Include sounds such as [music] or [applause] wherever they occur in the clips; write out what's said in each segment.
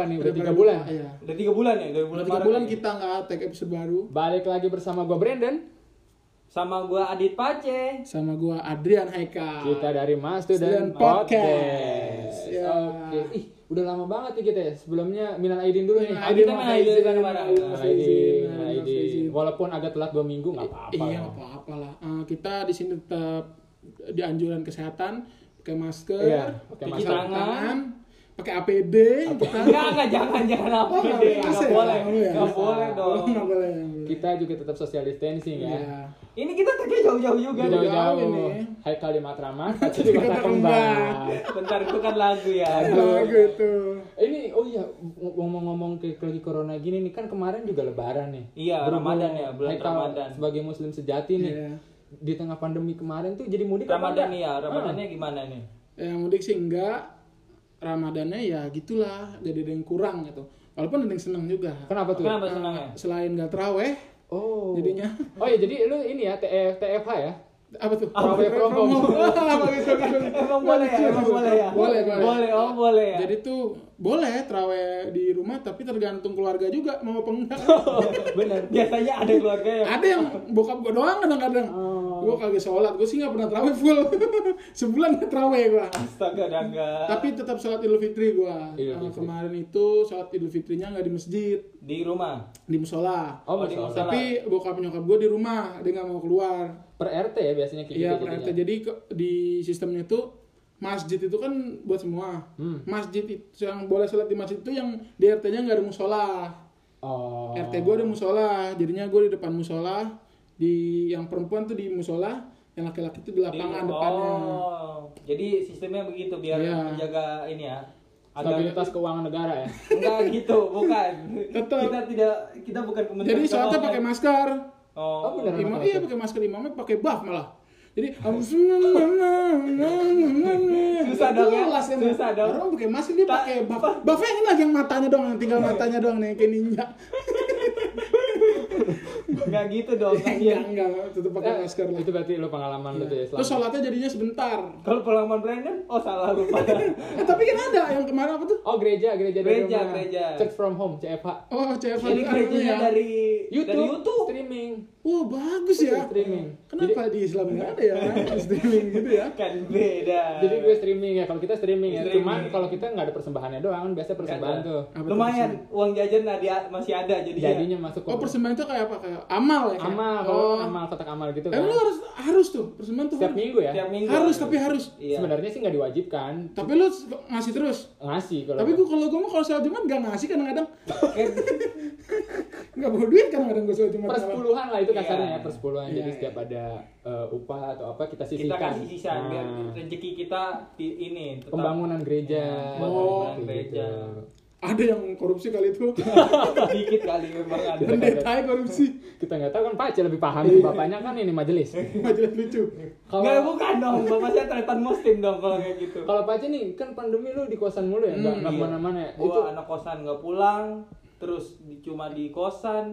lupa nih, udah tiga bulan. Iya. Udah tiga bulan ya, dari bulan Udah tiga bulan nih. kita nggak take episode baru. Balik lagi bersama gua Brandon. Sama gua Adit Pace. Sama gua Adrian Haika. Kita dari Mas Student Podcast. Podcast. Ya. Oke. Ih, udah lama banget nih kita ya. Sebelumnya minal aidin dulu nih. Aidin Aidin, mana Aidin kan kemarin? aidin. Walaupun agak telat dua minggu nggak apa-apa. Iya, ya. nggak apa-apa lah. Eh, kita di sini tetap di anjuran kesehatan, pakai masker, Iya, pakai masker. tangan. Pakai APD, kita Enggak, enggak, jangan, jangan apa Oh, bisa Enggak ya? boleh. Nggak boleh ya? Enggak boleh Oh, dong. nggak boleh. Kita juga tetap social distancing ya. Iya. Ini kita pergi jauh-jauh juga. Jauh-jauh. Ini. Hai kalimat ramah, [laughs] di kota kembang. Bentar itu kan lagu ya. Lagu itu. Ini oh iya ngomong-ngomong ke lagi corona gini nih kan kemarin juga lebaran nih. Iya, Berhubung Ramadan ya, bulan Haikal Ramadan. Sebagai muslim sejati nih. Iya. Di tengah pandemi kemarin tuh jadi mudik Ramadan enggak? ya, Ramadannya Ah. gimana nih? Yang mudik sih enggak. Ramadannya ya gitulah, jadi ada yang kurang gitu. Walaupun ada yang seneng juga. Kenapa tuh? Kenapa senangnya? selain nggak teraweh, Oh. Jadinya. Oh ya jadi lu ini ya TF, TFH ya? apa tuh? Terawih from home. [laughs] Emang boleh ya, emang boleh ya. Boleh, boleh. Boleh, oh boleh ya. Jadi tuh boleh teraweh di rumah, tapi tergantung keluarga juga mau apa enggak. [laughs] bener. Biasanya ada keluarga yang ada yang bokap gue doang kadang-kadang. Oh. Gue kagak sholat, gue sih nggak pernah teraweh full. [laughs] Sebulan nggak teraweh gue. astaga daga. Tapi tetap sholat idul fitri gue. Idul Fitri. kemarin itu sholat idul fitrinya nggak di masjid, di rumah. di musola. Oh, Oh, di musola. Tapi bokap nyokap gue di rumah, dia nggak mau keluar. per RT ya biasanya kayak Iya, gitu per RT. jadinya. Jadi ke- di sistemnya itu masjid itu kan buat semua. Hmm. Masjid itu yang boleh sholat di masjid itu yang di RT-nya nggak ada musola. Oh. RT gue ada musola, jadinya gue di depan musola. Di yang perempuan tuh di musola, yang laki-laki itu di lapangan Di- depannya. Oh, jadi sistemnya begitu biar Iya. menjaga ini ya. Agar Stabilitas keuangan negara ya. [laughs] enggak gitu, bukan. Tetap. Kita tidak kita bukan kementerian Jadi sholatnya pakai masker. Oh, Oh, beneran. Imam pakai iya masker. pakai masker imamnya pakai buff malah. Jadi Susah dong ya, Jelas susah dong. Orang pakai masker dia pakai buff. Buffnya yang ini lagi yang matanya doang, yang tinggal matanya doang nih kayak ninja. Enggak gitu dong. enggak, kasihan. enggak, tetap pakai Eh, masker lah. Itu berarti lu pengalaman lu tuh ya. Terus sholatnya jadinya sebentar. Kalau pengalaman Brandon, oh salah lupa. [laughs] Eh, tapi kan ada yang kemarin apa tuh? Oh gereja, gereja dari Gereja, rumah. gereja. Church from home, CFH. Oh, CFH Jadi kan gerejanya ya. dari YouTube, dari YouTube. streaming. Wah, bagus ya. Streaming. Kenapa di Islam nggak ada ya [laughs] streaming gitu ya? Kan beda. Jadi gue streaming ya, kalau kita streaming ya. Streaming. Cuman kalau kita nggak ada persembahannya doang, kan biasa persembahan tuh. Lumayan uang jajan ada masih ada jadi Jadinya masuk Oh, persembahan itu kayak apa? Kayak amal ya? kayak? amal, Oh. kalau amal kotak amal gitu kan. lu harus harus tuh persembahan tuh. Setiap harus. minggu ya. tiap minggu. Harus tapi harus. Iya. Sebenarnya sih nggak diwajibkan, Tapi lu ngasih terus. ngasih kalau. Tapi gua kalau gua mah kalau sholat Jumat gak ngasih kadang-kadang. [laughs] Gak bawa duit kadang-kadang gua sholat Jumat. per sepuluhan lah itu kasarnya Iya. ya per sepuluhan. Iya, Jadi iya. setiap ada eh, upah atau apa kita kita sisihkan. kasih sisa biar Nah, rezeki kita di ini tetap pembangunan gereja. Buat Oh. pembangunan Gitu. Ada yang korupsi kali itu. [laughs] dikit kali memang ada. Pendeta korupsi. Kita nggak tahu kan Pak Aceh lebih paham sih bapaknya kan ini majelis. Majelis lucu. Kalau Enggak bukan dong, bapak saya tretan muslim dong kalau kayak gitu. kalau Pak Aceh nih kan pandemi lu di kosan mulu ya, nggak Hmm, nggak Iya. ke mana-mana ya. Gua Itu anak kosan nggak pulang, terus cuma di kosan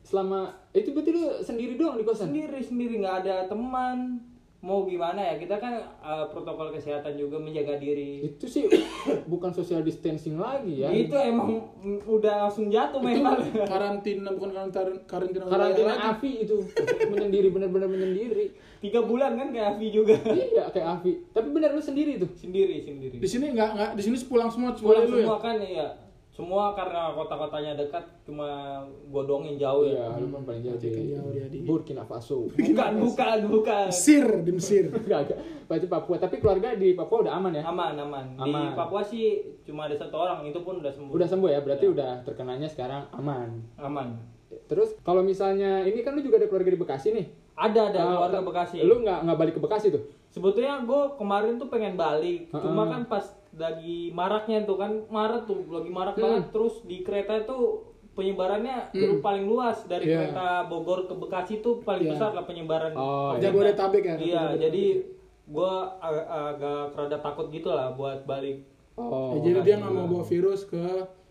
selama itu berarti lu sendiri doang di kosan. sendiri sendiri nggak ada teman. Mau gimana ya? Kita kan eh, protokol kesehatan juga menjaga diri. Itu sih [coughs] bukan social distancing lagi ya. Itu emang udah langsung jatuh Itu memang. karantina bukan karantina karantina Karantina. Avi itu menyendiri benar-benar menyendiri. Tiga bulan kan kayak Avi juga. Iya kayak Avi. Tapi benar lu sendiri tuh. sendiri sendiri. Di sini enggak enggak di sini pulang semua Pulang lu semua ya. kan ya. Semua karena kota-kotanya dekat cuma godongin jauh ya. Iya, lu kan paling jauh di jauh dia di- Burkina Faso. Bukan, bukan, bukan. Mesir di Mesir. [laughs] Enggak, enggak. Berarti Papua. Tapi keluarga di Papua udah aman ya? Aman, aman. Di Aman. Papua sih cuma ada satu orang, itu pun udah sembuh. Udah sembuh ya, berarti Udah. udah terkenanya sekarang aman. Aman. Terus kalau misalnya ini kan lu juga ada keluarga di Bekasi nih. Ada ada Ah, keluarga ta- Bekasi. Lu nggak nggak balik ke Bekasi tuh? Sebetulnya gue kemarin tuh pengen balik, Heeh. cuma kan pas lagi maraknya tuh kan Maret tuh lagi marak Hmm. banget terus di kereta itu penyebarannya baru paling luas dari Iya. kereta Bogor ke Bekasi tuh paling Iya. besar lah penyebaran. Oh, iya. Jabodetabek ya. Iya, jadi gue agak, agak rada takut gitu lah buat balik Oh. Ya, jadi dia nggak mau bawa virus ke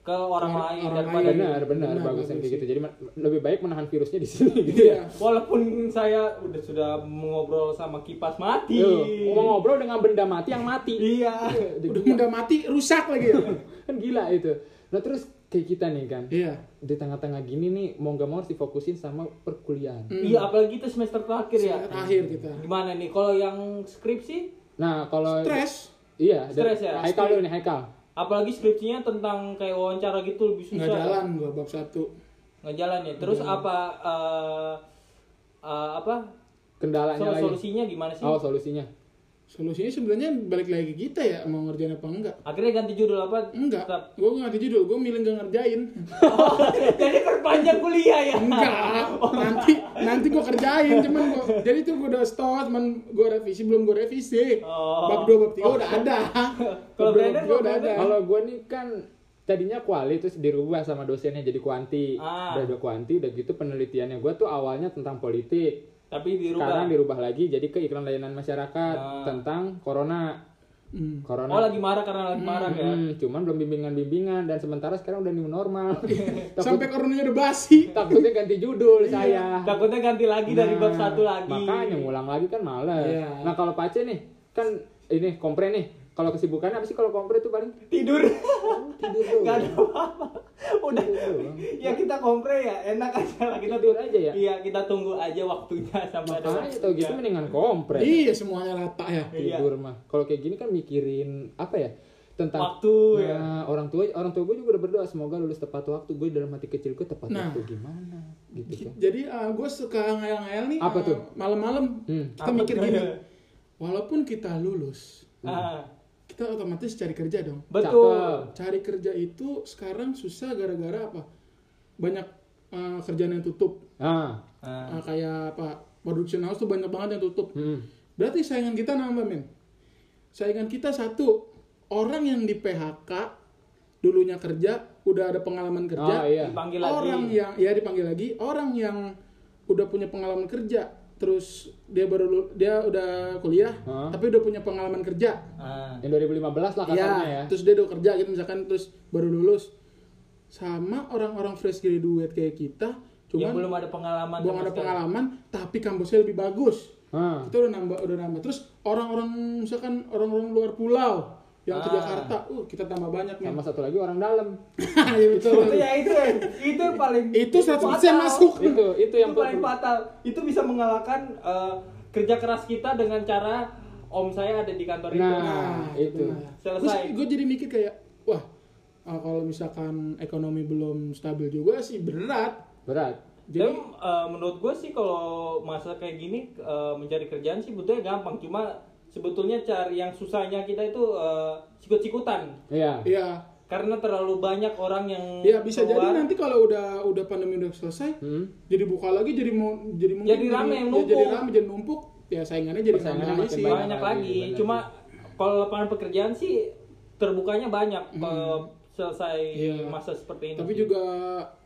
ke orang Orang- lain orang daripada lain. benar benar Benar, bagus yang gitu jadi lebih baik menahan virusnya di sini gitu Iya. walaupun saya udah sudah mengobrol sama kipas mati Tuh, mau ngobrol dengan benda mati yang mati iya Udah Udah gila. udah mati rusak lagi ya. [laughs] kan gila itu nah terus kayak kita nih kan Iya. di tengah-tengah gini nih mau gak mau harus difokusin sama perkuliahan Hmm. iya apalagi itu semester terakhir ya Terakhir kita. gimana nih kalau yang skripsi nah kalau Stres. iya Stres ya? Haikal dulu nih Haikal apalagi skripsinya tentang kayak wawancara gitu lebih susah. Nggak jalan gua bab satu. nggak jalan ya. Terus apa eh, eh, apa? Kendalanya lagi solusinya gimana sih? Oh solusinya Solusinya sebenarnya balik lagi ke kita ya mau ngerjain apa enggak. akhirnya ganti judul apa Enggak. Tetap. Gue ngerti judul, gue milih nggak ngerjain. Oh, [laughs] jadi perpanjang kuliah ya Enggak. nanti nanti gue kerjain cuman gua, jadi tuh gue udah stop cuman gue revisi belum gue revisi. Oh. Bab 2 bab 3 udah ada. Kalau dua, Brandon, bab tiga kalau udah ada. Kalau gue nih kan tadinya kuali terus dirubah sama dosennya jadi kuanti Ah. udah udah kuanti udah gitu penelitiannya gue tuh awalnya tentang politik tapi dirubah sekarang dirubah lagi jadi ke iklan layanan masyarakat Ah. tentang corona Hmm. corona oh lagi marah karena lagi marah ya Hmm, cuman belum bimbingan-bimbingan dan sementara sekarang udah new normal. [laughs] Takut, Sampai coronanya udah basi. [laughs] takutnya ganti judul saya. takutnya ganti lagi dari bab satu lagi Makanya ngulang lagi kan males. Iya. Nah kalau Pace nih kan ini kompre nih. Kalau kesibukannya apa sih kalau kompre itu paling tidur tidur doang. nggak ada apa-apa udah ya kita kompre ya enak aja lah kita Tidur aja ya. iya kita tunggu aja waktunya sampai ada Makanya tau gitu mendingan kompre. Iya semuanya rata ya. Iya. Tidur mah. Kalau kayak gini kan mikirin apa ya? Tentang waktu ya Nah, orang tua orang tua gue juga udah berdoa semoga lulus tepat waktu gue dalam hati kecil gue tepat Nah. waktu gimana gitu kan. Jadi gue suka ngayal-ngayal nih. Apa uh, tuh? Malam-malam Hmm. kita Apa mikir gini. [laughs] Walaupun kita lulus, Ah, kita otomatis cari kerja dong. betul Cakep. Cari kerja itu sekarang susah gara-gara apa? Banyak uh, kerjaan yang tutup. Ah. Ah, Uh, kayak apa? Production house tuh banyak banget yang tutup. Hmm. Berarti saingan kita nambah men. Saingan kita satu orang yang di PHK dulunya kerja udah ada pengalaman kerja. Oh iya. dipanggil lagi orang yang ya dipanggil lagi orang yang udah punya pengalaman kerja terus dia baru dia udah kuliah Hah? tapi udah punya pengalaman kerja Ah, Yang 2015 lah kasarnya ya. terus dia udah kerja gitu misalkan terus baru lulus sama orang-orang fresh graduate kayak kita yang cuman belum ada pengalaman belum ada pengalaman tapi kampusnya lebih bagus Ah. kita udah nambah udah nambah terus orang-orang misalkan orang-orang luar pulau yang ke Ah. Jakarta uh kita tambah banyak men Sama satu lagi orang dalam. [laughs] Iya, betul itu ya itu ya itu yang paling Itu 100% fatal. masuk. itu itu yang itu paling fatal itu bisa mengalahkan eh, kerja keras kita dengan cara om saya ada di kantor itu Nah, itu. Selesai. gue jadi mikir kayak wah ah, kalau misalkan ekonomi belum stabil juga sih berat berat. jadi Dan eh, menurut gue sih kalau masa kayak gini eh, mencari kerjaan sih betulnya gampang cuma sebetulnya cari yang susahnya kita itu eh, sikut-sikutan Iya. ya karena terlalu banyak orang yang ya bisa jadi keluar. nanti kalau udah udah pandemi udah selesai Hmm. jadi buka lagi jadi mau jadi mungkin Jadi rame yang ya, numpuk. jadi rame jadi numpuk ya saingannya jadi makin sih banyak. banyak lagi, lagi, cuma kalau lapangan pekerjaan sih terbukanya banyak kalau selesai Hmm. Iya. masa seperti ini tapi sih. juga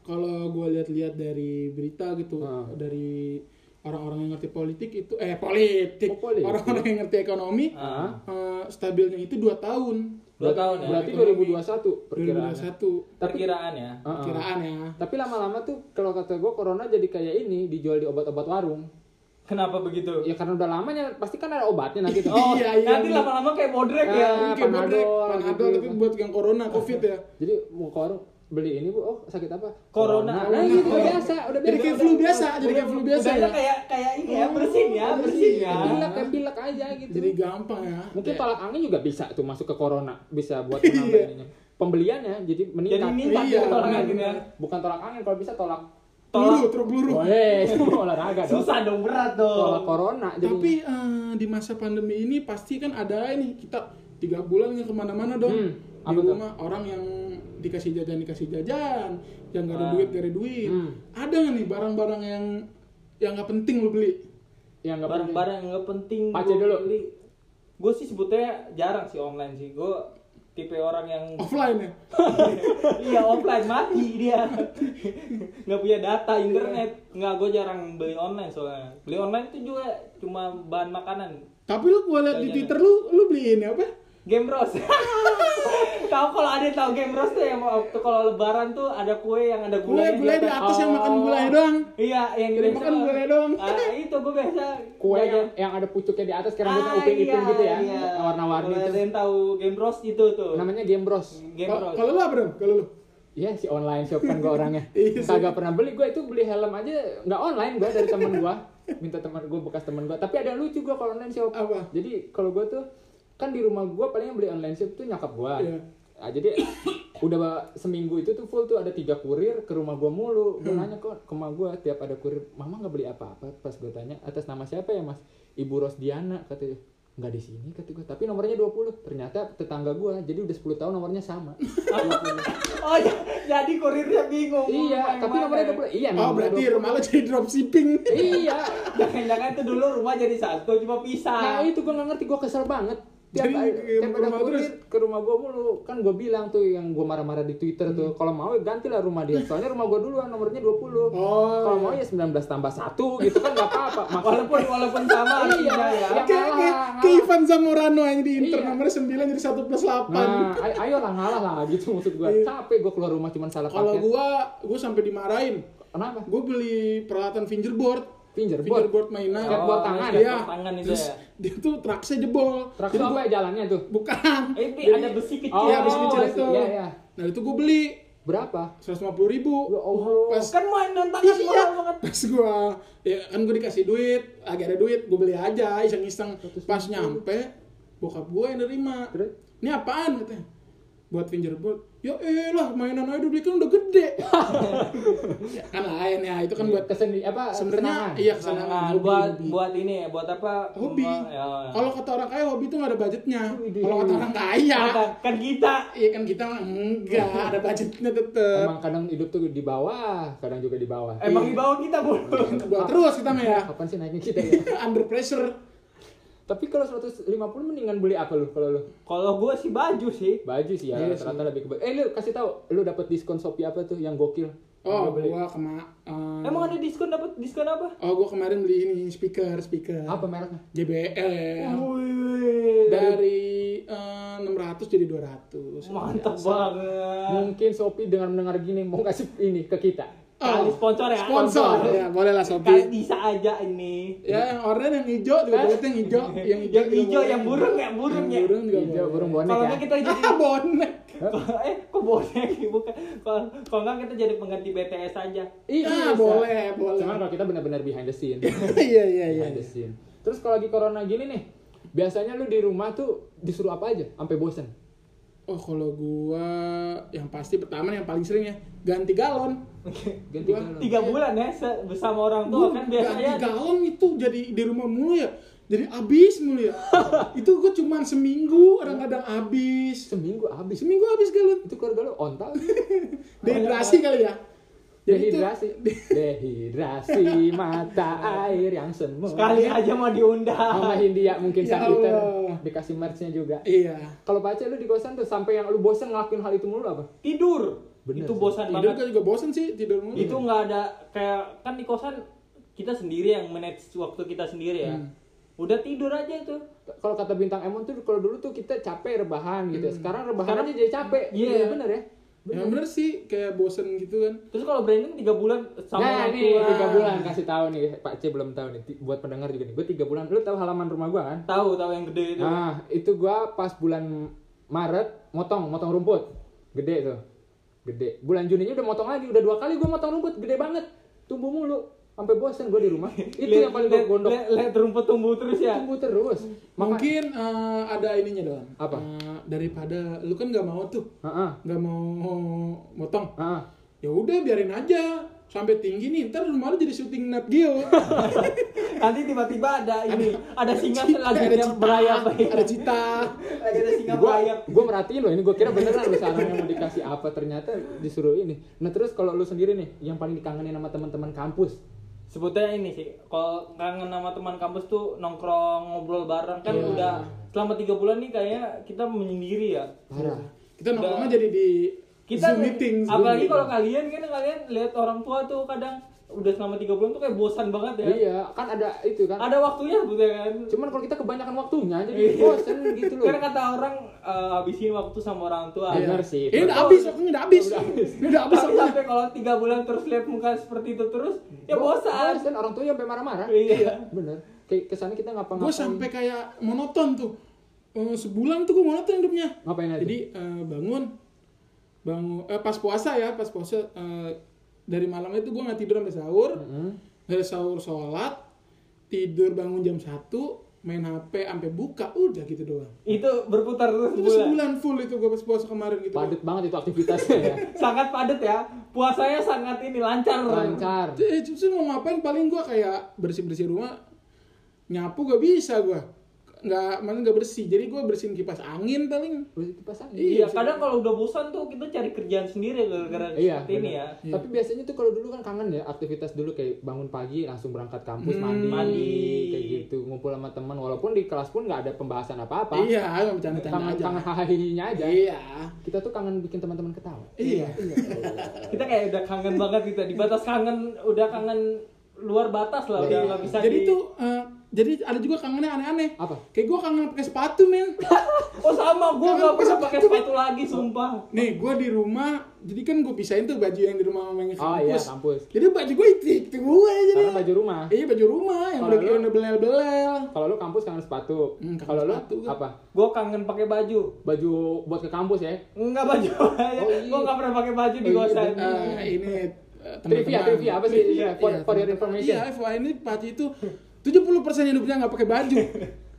kalau gue lihat-lihat dari berita gitu Ah. dari orang-orang yang ngerti politik itu eh politik Oh, politik. orang-orang yang ngerti ekonomi Ah. eh, stabilnya itu dua tahun dua tahun ya Berarti Ekonomi. 2021 perkiraan. 2021 perkiraan ya Ah, ah. perkiraan ya Tapi lama-lama tuh kalau kata gue corona jadi kayak ini dijual di obat-obat warung. kenapa begitu Ya karena udah lamanya pasti kan ada obatnya nanti tuh. oh [laughs] Iya, iya, nanti lama-lama kayak bodrek ya Ini kayak Panadol, bodrek, Panadol gitu. tapi buat yang corona covid ya Jadi mau ke warung beli ini bu, oh sakit apa? Corona. Nah, gitu udah biasa, udah biasa. jadi kayak flu biasa jadi kayak flu biasa ya kayak kayak ini ya bersin ya bersin ya Pilek kayak pilek aja gitu. jadi gampang ya Mungkin tolak angin juga bisa tuh masuk ke corona, bisa buat menambah Iya. ininya. Pembeliannya jadi meningkat. jadi minta Iya, ya tolak angin ya. Bukan tolak angin, kalau bisa tolak. tolak truk peluru [laughs] Boleh, itu olahraga dong. susah dong berat Tolak dong corona. jadinya. tapi eh, di masa pandemi ini pasti kan ada ini kita tiga bulan nggak ke mana-mana dong Hmm, di rumah orang yang dikasih jajan dikasih jajan. Yang gak ada Ah. duit gak ada duit. Hmm. ada nggak nih barang-barang yang yang nggak penting lo beli? Yang nggak penting. barang-barang yang nggak penting Pace dulu. gue sih sebutnya jarang sih online sih. Gue tipe orang yang [laughs] offline ya? Iya offline. Mati dia. [laughs] Nggak punya data internet. Nggak gue jarang beli online soalnya. Beli online itu juga cuma bahan makanan. Tapi lu gua liat di twitter lu lu beli ini apa game bros [laughs] Kau kalau ada yang tahu game Bros tuh yang waktu kalau lebaran tuh ada kue yang ada Gulai gulanya gulai di atas yang makan Oh. gulai doang. Iya, yang Jadi biasa- makan gulai doang. Ah, itu gue biasa Kue jajan. yang, yang ada pucuknya di atas, sekarang Ah, upin-ipin iya, gitu ya, iya. warna-warni itu. ada yang tahu game Bros itu tuh. Namanya Game Bros. Game Kalau Bros. kalau lu apa dong? Kalau lu? Iya si online shop kan gue orangnya. [laughs] Iya. Kagak pernah beli gue itu beli helm aja nggak online gue dari teman gue. Minta teman gue bekas teman gue. Tapi ada yang lucu gue kalau online shop. Apa? Jadi kalau gue tuh kan di rumah gue paling yang beli online shop tuh nyakap gue. Iya. Nah, jadi [coughs] udah seminggu itu tuh full tuh ada tiga kurir ke rumah gue mulu. Gue Hmm. nanya kok ke rumah gue tiap ada kurir, mama nggak beli apa-apa. Pas gue tanya atas nama siapa ya mas? Ibu Rosdiana katanya. Nggak di sini kata gue. Tapi nomornya 20. Ternyata tetangga gue. Jadi udah 10 tahun nomornya sama. 20. [laughs] Oh, j- jadi kurirnya bingung. Iya, Rumah tapi yang nomornya mana. 20. Iya, Oh, berarti 20. rumah lu jadi dropshipping. Iya. [laughs] Jangan-jangan tuh dulu rumah jadi satu cuma Nah, pisah. itu gue gak ngerti, gue kesel banget. Tiap, tiap ada terus? ke rumah gue mulu. Kan gue bilang tuh yang gue marah-marah di Twitter tuh, kalau mau ya gantilah rumah dia. Soalnya rumah gue duluan nomornya 20. Oh, Kalau iya. mau ya 19 tambah 1 gitu kan gak apa-apa. Walaupun walaupun sama [laughs] Iya, ya. iya. Kayak kayak kayak Ivan Zamorano yang di Inter Iya. nomornya 9 jadi 1 plus 8. Nah, ay- ayolah ngalah lah gitu maksud gue. Iya. Capek gue keluar rumah cuma salah Kalau gua gua sampai dimarahin. Kenapa? Gua beli peralatan fingerboard. Fingerboard. Fingerboard mainan. Skateboard tangan, skateboard Iya. tangan itu Terus ya. dia tuh traksnya jebol. Jadi apa gua- ya jalannya tuh? Bukan. Eh, Jadi- ada besi kecil. Oh, Iya, besi kecil besi. itu. Iya, iya. Nah, itu gua beli Berapa? 150 ribu. Ya Allah. Pas Kan mainan tangan Iya, mahal banget. pas gua ya kan gua dikasih duit, lagi ada duit, gua beli aja iseng-iseng. 150. Pas nyampe, bokap gua yang nerima. Ini apaan katanya? Buat fingerboard. Ya elah, mainan aja dulu kan udah gede. ya, [laughs] kan lain ya, itu kan buat keseni apa? sebenarnya kesenangan. iya Nah, kesenangan hobi, buat hobi. buat ini ya, buat apa? hobi. Ya. Kalau kata orang kaya hobi itu nggak ada budgetnya. Widih. Kalau kata orang kaya, Kan, kan kita iya kan kita enggak [laughs] ada budgetnya tetep. Emang kadang hidup tuh di bawah, kadang juga di bawah. emang di bawah kita bu. Buat terus kita mah ya. Kapan sih naiknya kita ya? [laughs] Under pressure. Tapi kalau 150 mendingan beli apa lu kalau lu? Kalau gue sih baju sih. Baju sih ya, Iya rata-rata lebih ke baju. Eh lu kasih tahu, lu dapat diskon Shopee apa tuh yang gokil? Oh, beli. gua kema eh, Emang ada diskon dapat diskon apa? Oh, gua kemarin beli ini speaker, speaker. apa mereknya? JBL. Wih, Dari eh, 600 jadi 200. mantap banget. Mungkin Shopee dengan mendengar gini mau kasih ini ke kita. Kali sponsor ya. Sponsor. Ya, boleh lah Kali Shopee. bisa aja ini. Ya, yang oranye yang hijau juga boleh tuh [laughs] yang hijau, yang hijau. Yang hijau, yang burung ya, burung Yang ya. burung juga Hijau boleh. burung bonek Kalau ya. kita jadi [laughs] Ah, bonek. eh kok bonek [laughs] bukan. Kalau kalau nggak kita jadi pengganti BTS aja. Iya, Ah, boleh, boleh. Cuman kalau kita benar-benar behind the scene. Iya, iya, iya. behind the scene. Terus kalau lagi corona gini nih, biasanya lu di rumah tuh disuruh apa aja sampai bosen? Oh, kalau gua yang pasti pertama yang paling sering ya, ganti galon. Ganti Gua galon. Tiga bulan ya bersama orang tua Gua kan biasanya. ganti galon itu jadi di rumah mulu ya. Jadi habis mulu ya. [laughs] itu gua cuman seminggu, kadang-kadang habis. Seminggu habis. Seminggu habis galon. Itu keluarga lu ontal. [laughs] Dehidrasi kali ya. Dehidrasi. [laughs] Dehidrasi mata air yang semu. Sekali aja mau diundang. Mama Hindia mungkin Ya Allah. dikasih merch-nya juga. Iya. Kalau Pace lu di kosan tuh sampai yang lu bosen ngelakuin hal itu mulu apa? Tidur. Bener itu sih. bosan Tidur banget. juga bosen sih, tidur mulu. Itu nggak ada kayak kan di kosan kita sendiri yang manage waktu kita sendiri ya. Hmm. Udah tidur aja itu. Kalau kata bintang Emon tuh kalau dulu tuh kita capek rebahan gitu. ya. Sekarang rebahan Sekarang- aja jadi capek. Iya. bener ya. Ya bener sih, kayak bosen gitu kan. Terus kalau Brandon tiga bulan sama nah orang tua. tiga bulan kasih tahu nih Pak C belum tahu nih buat pendengar juga nih. Gue tiga bulan lu tahu halaman rumah gua kan? Tahu tahu yang gede itu. nah itu gua pas bulan Maret motong motong rumput. Gede tuh. Gede. Bulan Juninya udah motong lagi udah dua kali gua motong rumput. Gede banget. Tumbuh mulu sampai bosen gua di rumah [laughs] itu Lihat- yang paling lihat- gondok lihat- Lihat rumput tumbuh terus ya. tumbuh terus Maka, Mungkin eh, ada ininya doang. Apa? Eh, daripada lu kan nggak mau tuh, Heeh, nggak mau motong. heeh. Ya udah biarin aja sampai tinggi nih. Ntar rumah lu jadi syuting Nat Geo. [laughs] Nanti tiba-tiba ada ini, ada singa Cita, ada cita, berayap. ada cita. [laughs] Lagi ada singa gua berayap. gua merhatiin loh ini gua kira beneran lu sarannya mau dikasih apa ternyata disuruh ini nah terus kalau lu sendiri nih yang paling dikangenin sama teman-teman kampus Sebutnya ini sih, kalau kangen sama teman kampus tuh nongkrong ngobrol bareng kan Iya. udah selama tiga bulan nih kayaknya kita menyendiri ya. parah Kita nongkrongnya jadi di Kita Zoom meeting. Zoom apalagi kalau kalian kan kalian lihat orang tua tuh kadang udah selama tiga bulan tuh kayak bosan banget ya. Iya, kan ada itu kan. Ada waktunya sebetulnya kan. Cuman kalau kita kebanyakan waktunya jadi Iya. bosen gitu loh. Karena kata orang eh, habisin waktu sama orang tua. Iya. Bener sih. Ini udah habis, waktunya udah habis. Ini udah habis Tapi waktunya. sampai kalau tiga bulan terus lihat muka seperti itu terus, ya bosan. Bosan orang tua sampai marah-marah. Iya. [laughs] Bener. Kayak kesannya kita ngapa Gue sampai kayak monoton tuh. Eh, sebulan tuh gue monoton hidupnya. ngapain aja. Jadi eh, bangun, bangun eh, pas puasa ya, pas puasa eh, dari malam itu gue nggak tidur sampai sahur. Heeh. Dari sahur sholat, tidur bangun jam 1, main HP sampai buka, udah gitu doang. Itu berputar terus Itu sebulan. sebulan full itu gue pas puasa kemarin gitu. Padet banget itu aktivitasnya ya. [laughs] Sangat padat ya. Puasanya sangat ini lancar. Lancar. Eh, justru mau ngapain paling gue kayak bersih-bersih rumah, nyapu gak bisa gue. Nggak, mana nggak bersih. Jadi gue bersihin kipas angin paling. Terus itu pasang. Iya, Iya, kadang kalau udah bosan tuh kita cari kerjaan sendiri gara-gara Iya, seperti ini bener. ya. Iya. Tapi biasanya tuh kalau dulu kan kangen ya aktivitas dulu kayak bangun pagi langsung berangkat kampus Hmm. mandi, Mandi. kayak gitu ngumpul sama teman walaupun di kelas pun nggak ada pembahasan apa-apa. Iya, cuma bercanda-canda Kangen aja. kangen hahihinya aja. Iya. Kita tuh kangen bikin teman-teman ketawa. Iya. Kita kayak udah kangen banget kita di batas kangen, udah kangen luar batas lah, udah Iya. nggak bisa Jadi di- tuh, eh, jadi ada juga kangennya aneh-aneh. Apa? Kayak gue kangen pakai sepatu, men. [laughs] Oh sama, gue nggak pernah pakai sepatu, sepatu lagi, sumpah. Nih, gue di rumah, jadi kan gue pisahin tuh baju yang di rumah sama yang di Oh iya kampus. kampus. Jadi baju gue itu, itu gue jadi. Karena baju rumah. Iya baju rumah yang udah lu- udah belel-belel. Kalau lu kampus kangen sepatu. Hmm, Kalau lu sepatu kan. apa? Gue kangen pakai baju. Baju buat ke kampus ya. Enggak baju. Oh, [laughs] iya. gue nggak pernah pakai baju di Oh, iya, kosan. Eh, ini eh, Trivia, teman-teman. trivia apa sih? Trivia, For- iya, for your information. Iya, FYI ini Paci itu 70% hidupnya nggak pakai baju. [laughs]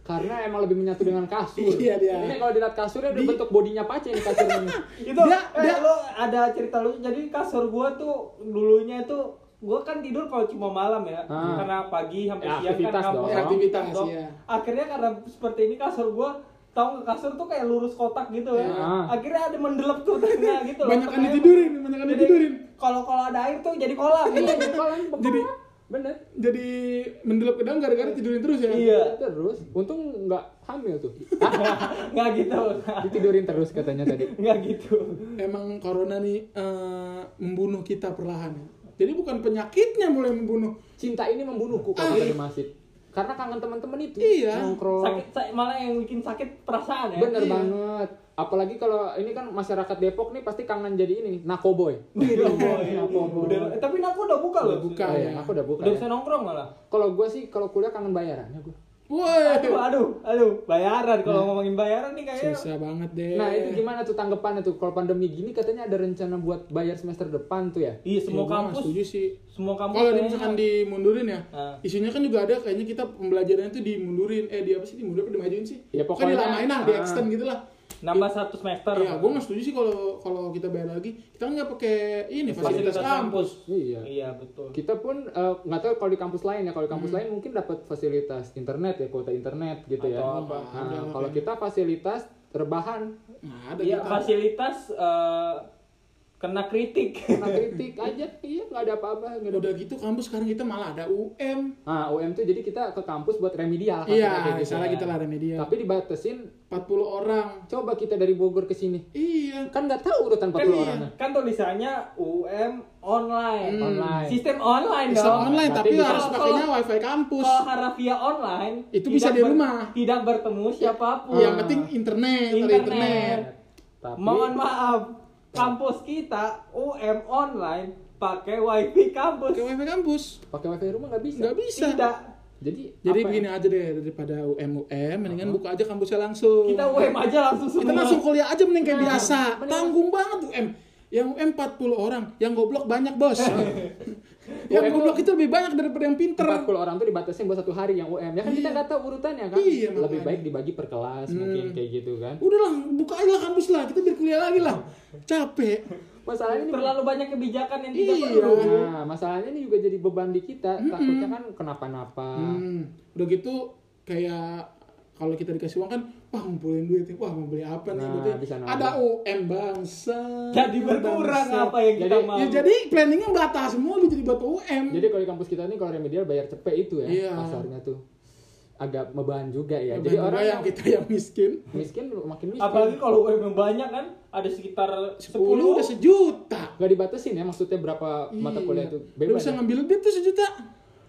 Karena emang lebih menyatu dengan kasur. Iya, dia. Ini kalau dilihat kasurnya udah Di- bentuk bodinya pace ini kasurnya. [laughs] ini. itu Dia- eh, dia- lo ada cerita lu jadi kasur gua tuh dulunya itu gua kan tidur kalau cuma malam ya Ah. karena pagi sampai Ya, siang aktivitas kan dong. kampus Ya, aktivitas, dong. iya. akhirnya karena seperti ini kasur gua tahu nggak kasur tuh kayak lurus kotak gitu ya Ah. akhirnya ada mendelep tuh tengah gitu loh Banyak kan ditidurin, banyak kan ditidurin. kalau kalau ada air tuh jadi kolam Iya, jadi kolam [laughs] Jadi- bener. Jadi mendelep ke dalam gara-gara tidurin terus ya. iya Terus, untung nggak hamil tuh. [laughs] nggak gitu Ditidurin terus katanya tadi. [laughs] nggak gitu Emang corona nih eh, membunuh kita perlahan. ya. Jadi bukan penyakitnya mulai membunuh. Cinta ini membunuhku kalau Ah. kata Masih. Karena kangen teman-teman itu. Iya. Nongkrong. sakit sa- malah yang bikin sakit perasaan ya Bener Iya. banget. Apalagi kalau ini kan masyarakat Depok nih pasti kangen jadi ini nakoboy. [laughs] Nakoboy. Udah- eh, tapi Nako udah buka loh. Buka. Oh, ya. iya, aku udah buka. Udah ya. bisa nongkrong malah. Kalau gue sih kalau kuliah kangen bayarannya gue. Woi. Aduh, aduh, aduh, bayaran kalau ngomongin bayaran nih kayaknya. Susah banget deh. Nah itu gimana tuh tanggapannya tuh kalau pandemi gini katanya ada rencana buat bayar semester depan tuh ya? Iya, semua Ya, kampus, setuju sih. semua kampus. Kalau di- kayaknya- misalkan dimundurin ya, Ah. isunya kan juga ada kayaknya kita pembelajarannya tuh dimundurin, eh di apa sih dimundurin apa dimajuin sih? Ya, Kan pokoknya- dilamain lah, di ah. extend gitu lah. Nambah satu semester. Iya, gue nggak setuju sih kalau kalau kita bayar lagi. Kita kan nggak pakai ini fasilitas, kampus. Iya. Iya, betul. Kita pun eh, nggak tahu kalau di kampus lain ya. Kalau di kampus lain mungkin dapat fasilitas internet ya, kuota internet gitu ya. Atau apa. Nah, kalau kita fasilitas rebahan, Nah, ada Iya, kita. fasilitas eh, kena kritik. kena kritik aja, iya nggak ada apa-apa. nggak ada Udah gitu kampus sekarang kita malah ada UM. Nah, UM tuh jadi kita ke kampus buat remedial. Iya, gitu. salah kita lah remedial. Tapi dibatasin, 40 orang. coba kita dari Bogor ke sini. Iya. Kan nggak tahu urutan 40 kan, iya. orangnya. kan tulisannya UM online. Hmm. Online. Sistem online Bisa dong. online Berarti tapi bisa- harus Kalau- pakainya wifi kampus. Kalau harafiah online Itu bisa di ber- rumah. Tidak bertemu siapa pun. Yang penting internet, ada Internet. internet. Tapi Mohon maaf, kampus kita UM online pakai wifi kampus. Pakai wifi kampus. pakai wifi rumah nggak bisa. Nggak bisa. Tidak. Jadi Jadi apa- begini aja deh daripada UM UM mendingan buka aja kampusnya langsung. Kita UM aja langsung semua. Kita langsung kuliah aja mending kayak Nah, biasa. bener. Tanggung banget UM. Yang UM 40 orang, yang goblok banyak, Bos. [laughs] [laughs] yang UM goblok itu lebih banyak daripada yang pinter. 40 orang tuh dibatasin buat satu hari yang UM. Ya kan kita Iya. nggak tahu urutannya kan. Iya, Lebih makanya. baik dibagi per kelas mungkin kayak gitu kan. Udah lah, buka aja lah kampus lah. Kita biar kuliah lagi lah. Capek. Masalahnya ini Terlalu banyak kebijakan yang tidak Iya. perlu. Nah, masalahnya ini juga jadi beban di kita. Takutnya kan kenapa-napa. Hmm, udah gitu kayak kalau kita dikasih uang kan, wah ngumpulin duit, wah mau beli apa nih? Nah, Berarti bisa nambah. ada UM bangsa. Jadi berkurang bangsa. apa yang kita Jadi- mau. Ya jadi planningnya batas semua jadi buat UM. Jadi kalau di kampus kita ini kalau remedial bayar cepet itu ya Iya. kasarnya tuh. Agak beban juga ya. Beban Jadi juga orang yang yang kita yang miskin miskin makin miskin. Apalagi kalau UMR banyak kan ada sekitar 10, 10 udah sejuta Gak dibatasin ya maksudnya berapa mata Iya. kuliah itu bebas. bisa ya? ngambil duit tuh sejuta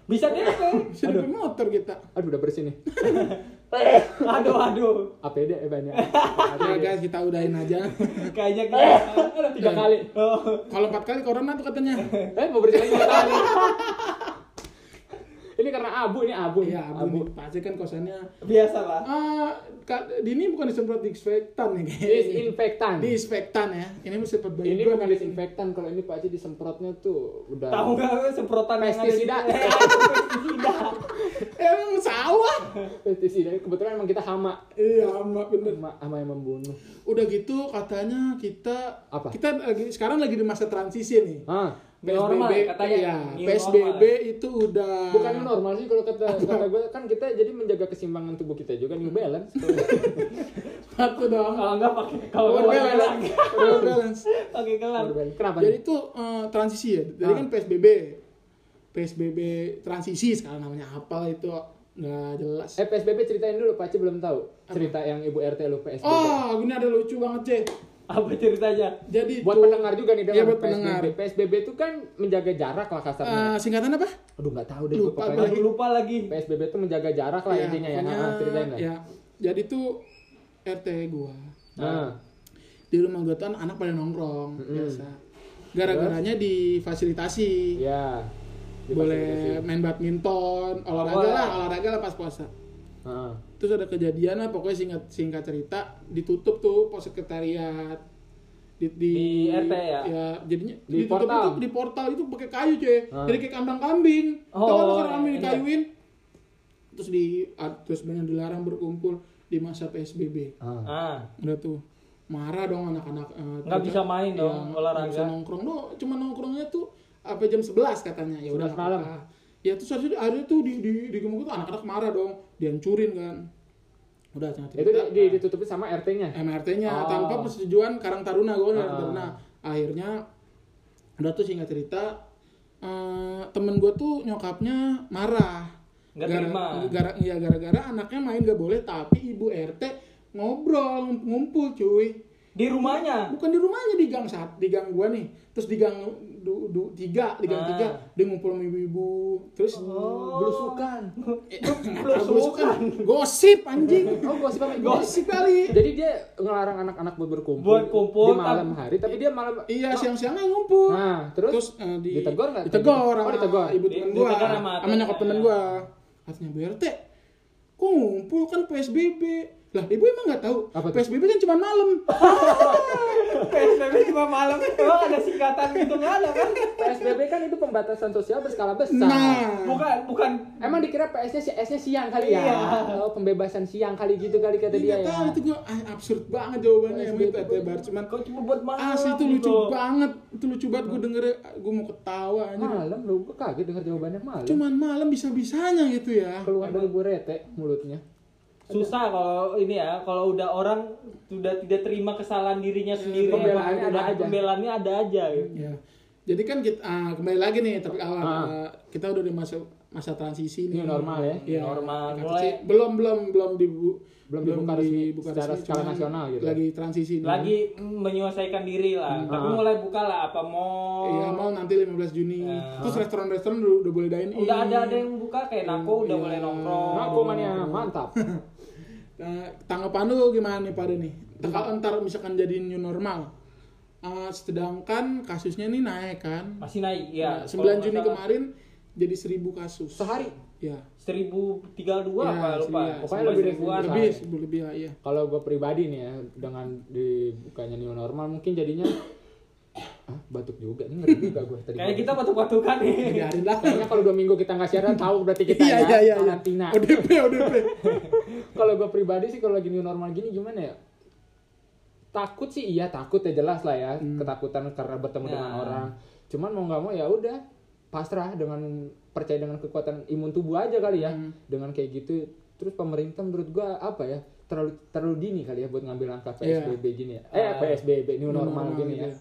bisa DP. [laughs] bisa dapat motor kita Aduh udah bersih nih. [laughs] aduh aduh. APD eh banyak. [laughs] ya guys kita udahin aja Kayaknya kita Tiga kali. Oh. kalau empat kali corona tuh katanya Eh mau bersih lagi. Ini karena abu ini abu. iya abu, nih pasti kan kosannya Biasa lah. ah Kak, Dini bukan disemprot disinfektan nih Disinfektan. disinfektan ya ini mesti semprot bayi Ini bukan disinfektan kalau ini Pak Haji disemprotnya tuh udah Tahu nggak semprotan Pestisida. [laughs] pestisida. emang sawah pestisida. Kebetulan emang kita hama. iya amat bener Hama, hama yang membunuh. udah gitu katanya kita Apa? kita lagi sekarang lagi di masa transisi nih Ah, New normal, katanya. iya, New PSBB normal. itu udah bukan new normal sih kalau kata kata gue kan kita jadi menjaga keseimbangan tubuh kita juga new balance. [laughs] satu dong Kalau nggak pakai kalau nggak pakai balance. Power balance Pakai gelang. Kenapa? jadi itu eh, transisi ya jadi Ah. kan PSBB PSBB transisi sekarang namanya apa itu nggak jelas Eh PSBB ceritain dulu Pak Haji belum tahu cerita yang Ibu RT lu PSBB. oh ini ada lucu banget ceh Apa ceritanya? jadi Buat tuh- pendengar juga nih Iya, dengan buat PSBB. pendengar. PSBB itu kan menjaga jarak lah kasarnya. eh, singkatan apa Aduh nggak tahu deh lupa, pokoknya. Aduh lupa lagi. PSBB itu menjaga jarak lah Ya, intinya ya. Nah, ceritain lah. ya jadi tuh RT gua Nah, di rumah gua tuh anak pada nongkrong Mm-mm. biasa gara-garanya difasilitasi ya. boleh main badminton olahraga boleh. lah olahraga lah pas puasa Heeh. Terus ada kejadian lah pokoknya singkat singkat cerita ditutup tuh pos sekretariat di, di, Di RT ya? jadinya Di ditutup portal? itu di portal itu pakai kayu cuy Ah. jadi kayak kandang kambing Oh, tahu kan kambing iya. dikayuin terus di ah, terus banyak dilarang berkumpul di masa psbb Ah. Ah, udah tuh marah dong anak-anak eh, Nggak bisa main dong, Iya, olahraga. nggak bisa nongkrong no cuma nongkrongnya tuh apa jam 11 katanya ya udah 11 malam. ya terus harusnya ada tuh di di di gemuk anak-anak marah dong dihancurin kan udah cerita Itu di, di- ditutupin sama RT-nya. MRT-nya Oh. tanpa persetujuan Karang Taruna gue Karang. Taruna akhirnya udah tuh singkat cerita eh, temen gue tuh nyokapnya marah Nggak gara, terima. gara iya gara-gara anaknya main gak boleh tapi ibu RT ngobrol ngumpul cuy di rumahnya. bukan di rumahnya di gang saat di gang gua nih terus di gang du, du- tiga di gang Ah. tiga dia ngumpul sama ibu-ibu terus Oh. Belusukan. [laughs] belusukan. belusukan. gosip anjing Oh, gosip apa? gosip kali Jadi dia ngelarang anak-anak buat berkumpul Buat kumpul, di malam hari, tapi dia malam iya siang-siangnya ngumpul Nah, terus, terus eh, di, ditegur nggak? ditegur Oh, ditegur. ibu temen gua sama nyokap temen gua katanya Bu RT kok ngumpul kan PSBB lah ibu emang nggak tahu Apa tuh? PSBB kan cuma malam [laughs] PSBB cuma malam. Emang ada singkatan gitu nggak ada kan? PSBB kan itu pembatasan sosial berskala besar. nah Bukan, bukan. Emang dikira PS-nya si- S-nya siang kali ya? Iya. Oh, pembebasan siang kali gitu kali kata dia Nggak ya. tahu itu gua ah, absurd banget jawabannya emang itu. RT bar cuman Kok cuma buat malam Asli itu gitu. lucu banget, itu lucu banget gue denger, gue mau ketawa aja. Malam lu gua kaget dengar jawabannya malam. Cuman malam bisa-bisanya gitu ya. keluar dari Bu Rete mulutnya. Susah kalau ini ya, kalau udah orang sudah tidak terima kesalahan dirinya sendiri. Pembelaannya ada aja. Pembelaannya ada aja gitu. Ya. Jadi kan kita ah, kembali lagi nih topik awal. Ah. Ah, kita udah di masa masa transisi nih. New normal ya? Iya, Normal. kata Mulai- sih, belum belum belum dibu Belum dibuka resmi secara skala cuman nasional gitu. Lagi transisi nih. Lagi menyelesaikan diri lah. Tapi Ah. mulai buka lah apa mau. Iya, mau nanti 15 Juni. Ah. Terus restoran-restoran udah, udah boleh dine in. Udah ada ada yang buka kayak Nako udah Iya. mulai nongkrong. Gua mania mantap. [laughs] Nah, tanggapan lu gimana nih pada nih? Kalau ntar misalkan jadi new normal, eh, sedangkan kasusnya nih naik kan? Masih naik ya. Nah, 9 Juni kemarin jadi 1000 kasus. Sehari. Ya. 1032 Ya, apa lupa. iya. Pokoknya lebih lah. Lebih, lebih lah, iya. Kalau gue pribadi nih ya dengan dibukanya new normal mungkin jadinya ah, batuk juga nih ngeri juga gue tadi. Kayak kita batuk-batukan nih. Biarin lah. Kayaknya kalau dua minggu kita nggak siaran tahu berarti kita Iya, ya iya, iya. iya. karantina. ODP, ODP. [laughs] kalau gue pribadi sih kalau lagi new normal gini gimana ya? Takut sih iya takut ya jelas lah ya Hmm. ketakutan karena bertemu dengan Nah. orang. Cuman mau nggak mau ya udah pasrah dengan percaya dengan kekuatan imun tubuh aja kali ya. Hmm. Dengan kayak gitu terus pemerintah menurut gua apa ya? terlalu terlalu dini kali ya buat ngambil langkah. PSBB gini ya. Eh Ah. PSBB new New normal, normal, gini ya. iya.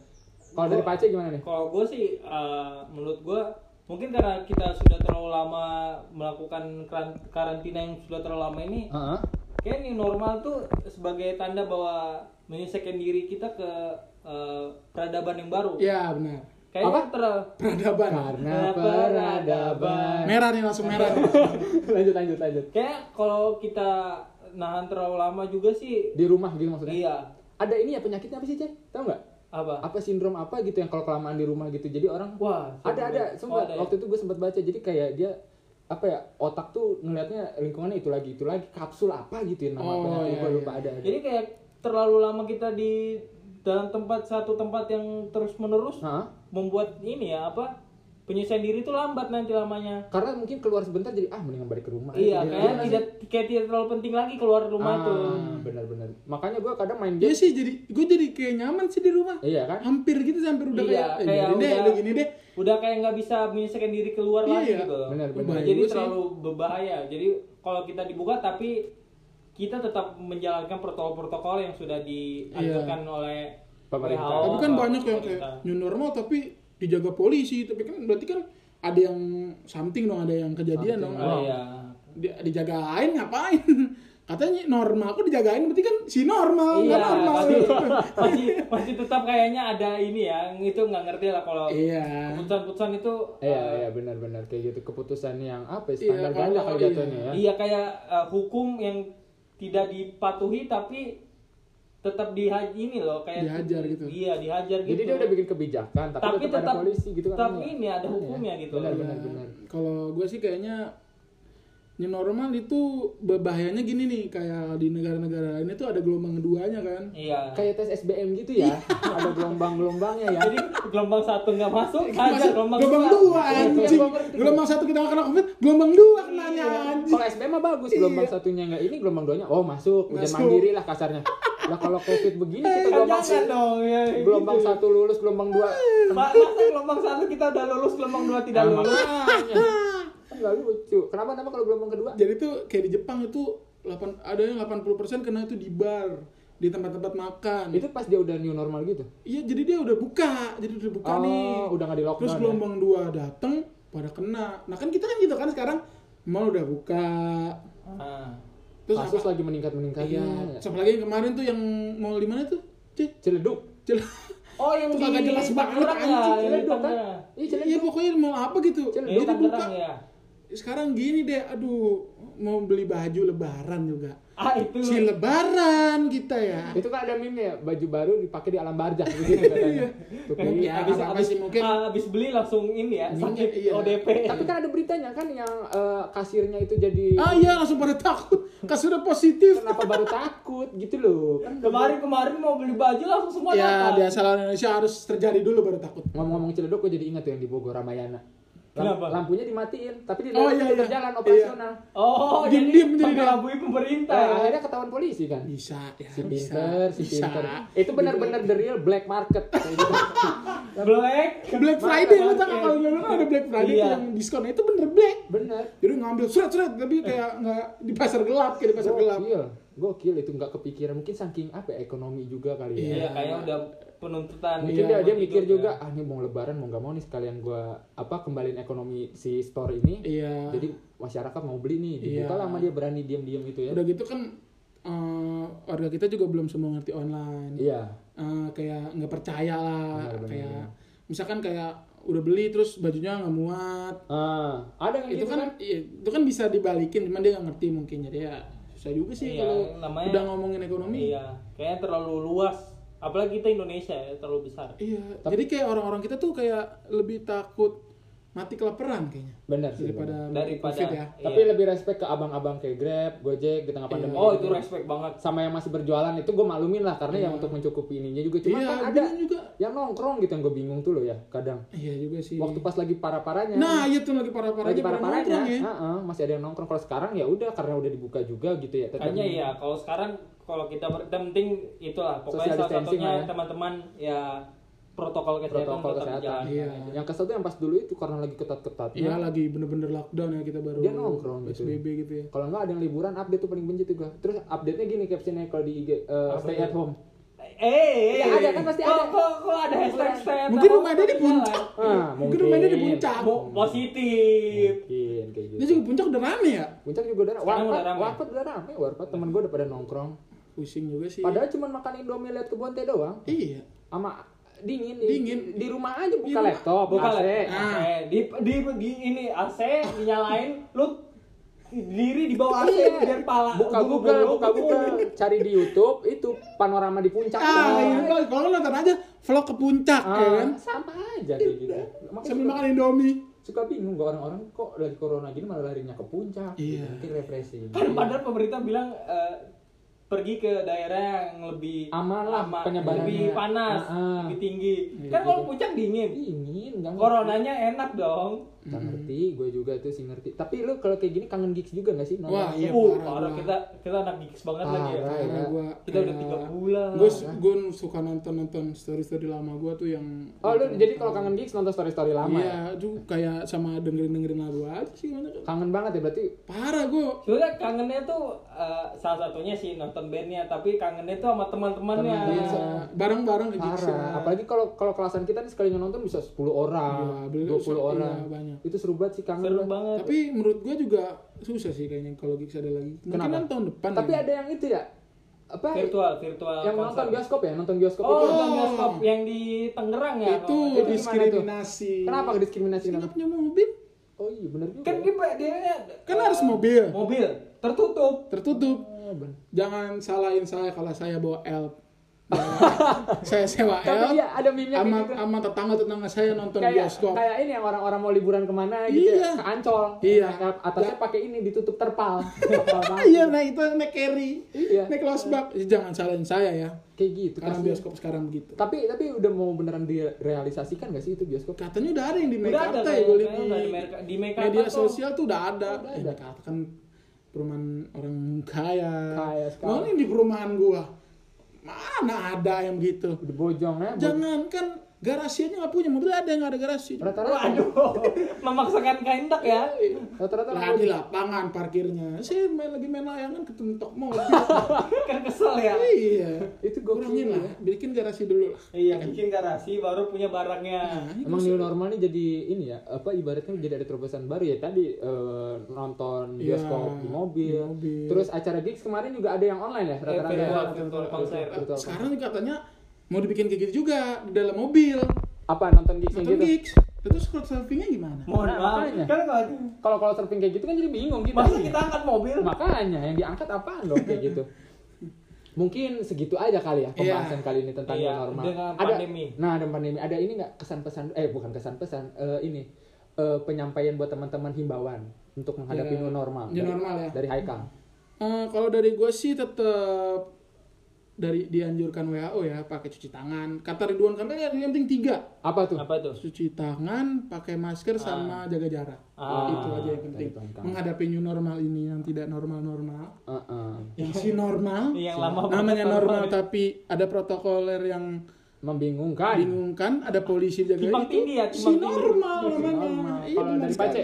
Kalau dari Pace gimana nih? Kalau gue sih eh, menurut gue mungkin karena kita sudah terlalu lama melakukan karan- karantina yang sudah terlalu lama ini Heeh. kayak new normal tuh sebagai tanda bahwa menyesuaikan diri kita ke eh, peradaban yang baru Iya benar. kayaknya terlalu Peradaban. Karena Peradaban. peradaban. Merah nih langsung merah. [laughs] lanjut lanjut lanjut. kayak kalau kita nahan terlalu lama juga sih Di rumah gitu maksudnya. iya Ada ini ya penyakitnya apa sih, Cek? Tahu nggak? Apa Apa sindrom apa gitu yang kalau kelamaan di rumah gitu. Jadi orang wah ada ada oh, sumpah ada ya? waktu itu gue sempat baca jadi kayak dia apa ya otak tuh ngelihatnya lingkungannya itu lagi itu lagi kapsul apa gitu ya nama Oh, penyakit iya, gue iya. lupa ada Jadi kayak terlalu lama kita di dalam tempat satu tempat yang terus menerus Hah? membuat ini ya apa penyesuaian diri itu lambat nanti lamanya. karena mungkin keluar sebentar jadi ah mendingan balik ke rumah Iya, kayak tidak kayak tidak terlalu penting lagi keluar rumah ah, tuh. benar-benar makanya gue kadang main Iya game sih jadi gue jadi kayak nyaman sih di rumah. iya kan Hampir gitu sih, hampir udah Iya, kayak, eh, kayak deh, udah- lu gini deh. Udah kayak nggak bisa menyesuaikan diri keluar Iya, lagi iya. gitu. Benar, Nah, benar. jadi Juga sih. terlalu berbahaya. Jadi kalau kita dibuka tapi kita tetap menjalankan protokol-protokol yang sudah dianjurkan oleh Pemerintah. WHO, tapi kan banyak yang kayak new normal tapi dijaga polisi. Tapi kan berarti kan ada yang something dong, ada yang kejadian dong. Oh, iya. Di- dijagain ngapain? [laughs] Katanya normal, kok dijagain berarti kan si normal, Iya, nggak normal. masih, [laughs] masih masih tetap kayaknya ada ini ya, itu nggak ngerti lah kalau Iya. keputusan-keputusan itu iya eh, iya benar-benar kayak gitu keputusan yang apa ya, Iya, standar ganda kalau- kalau iya. jatuhnya ya iya kayak eh, hukum yang tidak dipatuhi tapi tetap dihajar ini loh kayak Dihajar gitu. Iya, dihajar gitu. jadi dia udah bikin kebijakan tapi, Tapi tetap, ada tetap- polisi gitu kan tapi Iya. ini ada Iya. hukumnya gitu. benar Iya. benar benar Kalau gue sih kayaknya new normal itu berbahayanya gini nih, kayak di negara-negara lain itu ada gelombang keduanya kan. Iya. kayak tes SBM gitu ya [laughs] ada gelombang-gelombangnya ya Jadi gelombang satu nggak masuk, ada Masuk gelombang, gelombang dua. dua Iya, anjing. ngerti. Gelombang satu kita nggak kena covid, gelombang dua kenanya Iya. anjing. Kalau SBM mah bagus, gelombang Iya. satunya nggak ini, gelombang duanya oh masuk, Masuk. mandiri lah kasarnya. Lah kalau covid begini kita Kan gelombang jangan dong ya. gelombang gitu. satu lulus, gelombang dua Ma- Masa gelombang satu kita udah lulus, gelombang dua tidak Nah, lulus? Kan nggak lucu. Kenapa nama kalau gelombang kedua? Jadi tuh kayak di Jepang itu 8, ada yang 80% kena itu di bar, di tempat-tempat makan. Itu pas dia udah new normal gitu. Iya, jadi dia udah buka, jadi udah buka Oh, nih. udah nggak di lockdown Terus ya? gelombang dua dateng, pada kena. Nah kan kita kan gitu kan sekarang mal udah buka. Ah. Terus Kasus apa? lagi meningkat meningkatnya. Iya. Sama lagi yang kemarin tuh yang mau di mana tuh? Cih, Celeduk. [laughs] Oh yang Itu di kagak jelas banget, ya, anjing. Celeduk kan? Iya Iya Celeduk. pokoknya mau apa gitu. Celeduk. Buka. Ya. Sekarang gini deh, aduh mau beli baju lebaran juga. Ah itu. Si lebaran kita ya. Itu kan ada meme ya, baju baru dipakai di alam barzah begitu [laughs] katanya. Tuh, kayak- Mungkin Habis apa habis sih mungkin. ah, habis beli langsung ini ya, sakit Iya. ODP. Tapi kan ada beritanya kan yang eh, kasirnya itu jadi Ah iya langsung pada takut. Kasusnya positif. kenapa baru takut gitu loh. Kan kemarin kemarin mau beli baju langsung semua Ya asal Indonesia harus terjadi dulu baru takut. ngomong-ngomong Ciledug gue jadi ingat tuh yang di Bogor Ramayana. Kenapa? Lampunya dimatiin, tapi di Oh, dalam iya, itu iya. berjalan operasional. Oh, Diem-diem jadi mengelabui pemerintah. Eh, ya. akhirnya ketahuan polisi kan. Bisa ya. Si bisa. pinter, si Bisa. pinter. Itu benar-benar the real black market. [laughs] Gitu. Black. Black Friday lu nggak kalau dulu kan ada Black Friday Iya. yang diskon itu bener black. Bener. Jadi ngambil surat-surat tapi kayak nggak di pasar gelap kayak di pasar gelap. Gokil. Gokil itu nggak kepikiran. Mungkin saking apa ya, ekonomi juga kali ya. Iya, kayaknya udah penuntutan. Mungkin Iya, dia, dia mikir hidup ya. juga, ah ini mau lebaran mau nggak mau nih sekalian gua apa kembaliin ekonomi si store ini. Iya. Jadi masyarakat mau beli nih, dibuka Iya. lama dia berani diam-diam itu ya. Udah gitu kan eh, warga kita juga belum semua ngerti online. Iya. Eh, kayak nggak percaya lah Benar, kayak benar. misalkan kayak udah beli terus bajunya nggak muat Ah, ada itu gitu kan, iya, itu kan bisa dibalikin cuman dia nggak ngerti mungkin jadi ya susah juga sih Iya, kalau namanya- udah ngomongin ekonomi Iya, kayaknya terlalu luas. Apalagi kita Indonesia ya, terlalu besar. iya jadi kayak orang-orang kita tuh kayak lebih takut mati kelaparan kayaknya Benar sih. daripada mati Daripada covid ya Tapi Iya. lebih respect ke abang-abang kayak Grab, Gojek di tengah pandemi. Oh, gitu. itu respect banget. Sama yang masih berjualan itu gue maklumin lah karena yang untuk mencukupi ininya juga. Cuma iya kan ada bener juga yang nongkrong gitu yang gue bingung tuh loh ya kadang. iya juga sih Waktu pas lagi parah-parahnya. nah iya tuh lagi parah-parahnya lagi parah-parahnya, ya heeh, masih ada yang nongkrong. Kalau sekarang ya udah karena udah dibuka juga gitu ya. tetap- Kayaknya iya, kalau sekarang kalau kita penting itulah pokoknya Social salah satunya ya. teman-teman ya protokol kesehatan Protokol tetap kesehatan. Iya. aja. Yang kesel tuh yang pas dulu itu karena lagi ketat-ketatnya. Iya lagi bener-bener lockdown ya kita baru Dia nongkrong gitu. PSBB gitu ya Kalau nggak ada yang liburan update tuh paling benci tuh gue. Terus update-nya gini captionnya kalau di IG eh, Apa stay at home. Eh, Ya, ada kan, pasti ada. Kok, kok ada hashtag stand Mungkin up rumah dia di puncak. jalan? Ah, Mungkin rumahnya di puncak. Mo- positif. Mungkin kayak gitu. Dia juga puncak udah rame ya. Puncak juga udah Sekarang warpat, rame. warpat udah rame, warpat temen gue udah pada nongkrong. Pusing juga sih. Padahal cuma makan Indomie lihat kebun teh doang. Iya. Sama dingin, di, Dingin. di rumah aja buka Di rumah. laptop, Buka AC. lah. Ah. Eh, di, di, di ini AC dinyalain, lu diri di bawah AC Iya. biar pala. buka Google, bulu- buka Google, cari di YouTube itu panorama di puncak. Ah, Oh. iya. Kalau nonton aja vlog ke puncak Ah, ya kan. sama aja kayak gitu. Makanya Sambil makan Indomie. suka bingung gak orang-orang kok lagi corona gini malah larinya ke puncak. Iya. Mungkin refreshing. Kan padahal pemerintah bilang eh, pergi ke daerah yang lebih Aman lah ama- penyebarannya. lebih panas, Ah, ah. lebih tinggi. Iya, kan kalau puncak dingin, Dingin, enggak coronanya enak dong. Gak ngerti, gue juga tuh sih ngerti. Tapi lu kalau kayak gini kangen gigs juga gak sih? Wah, iya. uh, parah parah kita kita anak gigs banget lagi ya. Parah, Karena ya. gua Kita udah tiga bulan. Gue gue suka nonton nonton story story lama gue tuh yang. Oh lu jadi kalau kangen gigs nonton story-story lama Iya, ya? tuh kayak sama dengerin dengerin lagu aja sih. Kangen banget ya berarti Parah gue. Sebenarnya kangennya tuh eh, salah satunya sih nonton bandnya, tapi kangennya tuh sama teman-temannya. Teman-teman. Iya, bareng-bareng gigs parah. Apalagi kalau kalau kelasan kita nih sekali nonton bisa 10 orang, Iya, beli- 20 iya, orang. Banyak. Itu seru banget sih kangen Seru banget. Tapi menurut gue juga susah sih kayaknya kalau gigs ada lagi. Mungkin Kenapa? kan tahun depan. Tapi ya. ada yang itu ya? Apa? virtual, virtual. Yang konser. nonton bioskop ya? Nonton bioskop Oh, itu. nonton bioskop yang di Tangerang ya? itu Itu gimana diskriminasi. Kenapa diskriminasi kenapa? punya mobil? Oh iya benar juga. Kan dia dia Kan harus mobil. mobil tertutup. Tertutup. Oh. Jangan salahin saya kalau saya bawa L. saya sewa. Tapi iya ada meme-nya sama gitu. sama tetangga-tetangga saya nonton Kayak bioskop. kayak ini yang orang-orang mau liburan ke mana gitu Iya. ya, ke Ancol. Iya. Nah, Atasnya pakai ini ditutup terpal. [laughs] Iya, nah itu naik carry. Iya. Naik losbak. Jangan salahin saya ya. Kayak gitu. Karena kasihan. bioskop sekarang begitu. Tapi tapi udah mau beneran direalisasikan gak sih itu bioskop? Katanya udah ada yang di Udah ada Mekarta ya, gue lihat udah di, di Merka- di Mekarta media sosial tuh udah ada. Udah Eh, ada. Mekarta kan perumahan orang kaya. Kaya sekali. Mana yang di perumahan gua? Mana ada yang gitu? Di Bojong ya. Bo- Jangan kan garasi aja nggak punya mobil ada yang nggak ada garasi. Rata-rata Waduh, [laughs] memaksakan kehendak ya. rata-rata Lah di lapangan parkirnya. Saya main lagi main layangan ketentok mobil. [laughs] Kan kesel ya. iya. Itu Kurangin gokil lah, ya. bikin garasi dulu lah. Iya, bikin garasi baru punya barangnya. Nah, Emang sih. new normal nih jadi ini ya, apa ibaratnya jadi ada terobosan baru ya tadi eh, nonton Iya, bioskop di mobil. di mobil. Terus acara gigs kemarin juga ada yang online ya rata-rata. virtual, ya? virtual konser. Virtual Sekarang juga katanya mau dibikin kayak gitu juga di dalam mobil. apa nonton gigs Nonton gitu? gigs. Terus crowd surfingnya gimana? Mohon Nah, maaf. makanya. Kan kalau Kalau kalau surfing kayak gitu kan jadi bingung kita. masa kita angkat mobil? Makanya yang diangkat apaan dong kayak gitu. Mungkin segitu aja kali ya pembahasan kali ini tentang Iya, new normal. dengan ada, pandemi. Nah, ada pandemi. Ada ini nggak kesan pesan? Eh, bukan kesan pesan. eh, ini eh, penyampaian buat teman-teman himbauan untuk menghadapi Ya, new normal. new Dari- normal ya. Dari Haikal. Eh, kalau dari gue sih tetap dari dianjurkan WHO ya pakai cuci tangan. Kata Ridwan Kamil ya yang penting tiga. Apa tuh? Apa tuh? Cuci tangan, pakai masker sama jaga jarak. Ah. itu aja yang penting. Menghadapi new normal ini yang tidak normal-normal. Heeh. Yang si normal. [laughs] Yang lama namanya normal normal. tapi ada protokoler yang Membingungkan. bingungkan, ada polisi jaga Timbang itu. tinggi ya, si normal namanya. Iya, Kalau dari. Pace?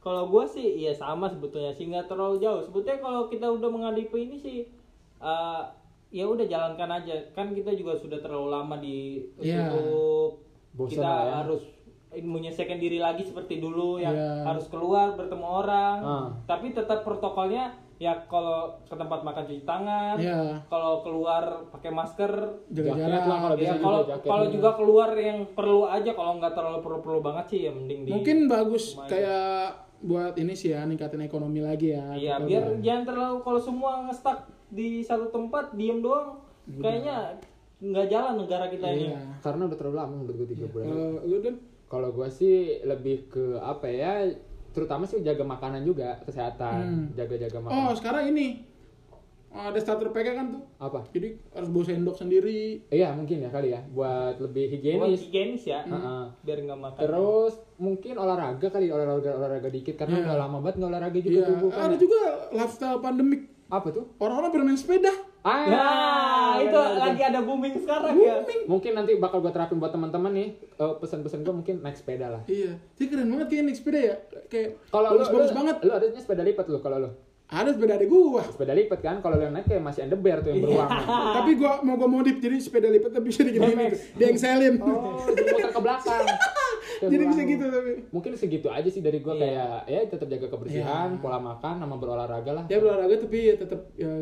Kalau gue sih ya sama sebetulnya sih nggak terlalu jauh. Sebetulnya kalau kita udah menghadapi ini sih eh, ya udah jalankan aja. Kan kita juga sudah terlalu lama di Iya. tutup. Bosan kita ya. harus menyesuaikan diri lagi seperti dulu yang Iya. harus keluar bertemu orang. Ah. Tapi tetap protokolnya ya kalau ke tempat makan cuci tangan, Iya. kalau keluar pakai masker, Jaga Jaket jarak. lah kalau bisa ya juga kalau jaket. kalau juga keluar yang perlu aja kalau nggak terlalu perlu-perlu banget sih ya mending di Mungkin bagus rumah aja. kayak buat ini sih ya ningkatin ekonomi lagi ya. Iya, biar udah- jangan terlalu kalau semua ngestak di satu tempat diem doang, kayaknya nggak jalan negara kita ini. Iya. Karena udah terlalu lama menurut gue tiga bulan. Kalau lu dan Kalau gue sih lebih ke apa ya? Terutama sih jaga makanan juga, kesehatan, Hmm. jaga-jaga Oh, makanan. sekarang ini ada starter pack kan tuh. Apa? Jadi harus bawa sendok sendiri. Iya mungkin ya kali ya, buat lebih Buat higienis. higienis ya, Heeh. biar nggak makan. Terus mungkin olahraga kali olahraga olahraga dikit karena Iya. udah lama banget nggak olahraga juga Iya, tubuh kan. ada juga lifestyle pandemik. Apa tuh? Orang-orang bermain sepeda. Ah, Nah, itu benar, lagi benar. ada booming sekarang ya. Mungkin nanti bakal gue terapin buat teman-teman nih. eh, pesan-pesan gue mungkin naik sepeda lah. Iya, jadi keren banget kayak naik sepeda ya. Kayak Kalau lu, lu- banget. Lu adanya sepeda lipat lu kalau lu. Ada sepeda adik gua. sepeda lipat kan kalau yang naik kayak masih underwear tuh yang berwarna Tapi gua mau gua modif jadi sepeda lipat tapi bisa digini gitu. Diengselin. oh jadi muter ke belakang jadi bisa belakang. gitu tapi. mungkin segitu aja sih dari gua Iya. kayak ya tetap jaga kebersihan Iya. pola makan sama berolahraga lah Ya berolahraga tapi ya tetap ya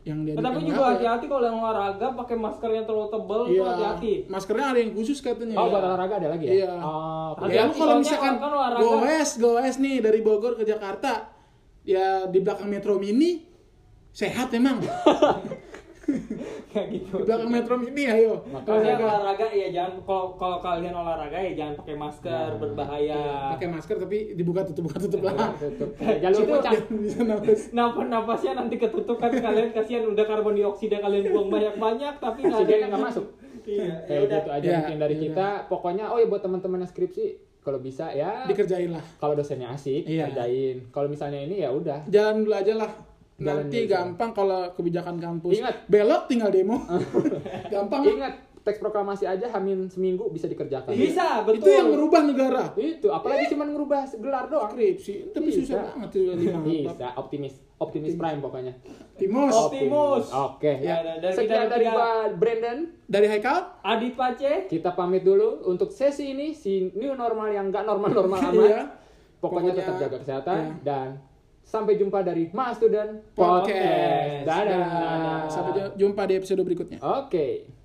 yang dia tapi juga hati-hati kalau yang olahraga pakai masker yang terlalu tebel itu Iya. hati-hati. Maskernya ada yang khusus katanya. oh ya. buat olahraga ada lagi ya Iya. oh Ya lu kalau misalkan kan goes, goes nih dari Bogor ke Jakarta, ya di belakang Metro Mini sehat emang. [laughs] [laughs] Kayak gitu. Di belakang Metro Mini ayo. Kalau yang Olahraga. olahraga ya jangan kalau kalau kalian olahraga ya jangan pakai masker berbahaya. Pakai masker tapi dibuka tutup buka tutup lah. tutup [laughs] jalur Bisa nafas. [laughs] Napas napasnya nanti ketutup kan kalian kasihan udah karbon dioksida kalian buang banyak-banyak tapi nggak ada yang nggak masuk Iya, ya kayak udah. gitu aja Ya, mungkin dari ya kita pokoknya oh ya buat teman-teman yang skripsi kalau bisa ya Dikerjain lah. kalau dosennya asik Iya. kerjain kalau misalnya ini ya udah Jalan dulu aja lah. Jalan Nanti gampang kalau kebijakan kampus. Ingat. belok tinggal demo. [laughs] gampang. ingat teks proklamasi aja hamin seminggu bisa dikerjakan Bisa, betul. Itu yang merubah negara. itu apalagi cuma ngerubah gelar doang Skripsi, tapi Bisa. susah banget tuh lima bisa optimis optimis prime pokoknya Timos Optimus. oke Ya, ya dari sekian dari gua Brandon dari Haikal. Adit Pace. kita pamit dulu untuk sesi ini si new normal yang nggak normal normal [laughs] amat Iya. pokoknya, Pokoknya, tetap jaga kesehatan iya. dan sampai jumpa dari Mas Student Podcast. Podcast dadah, Dadah. Sampai jumpa di episode berikutnya. oke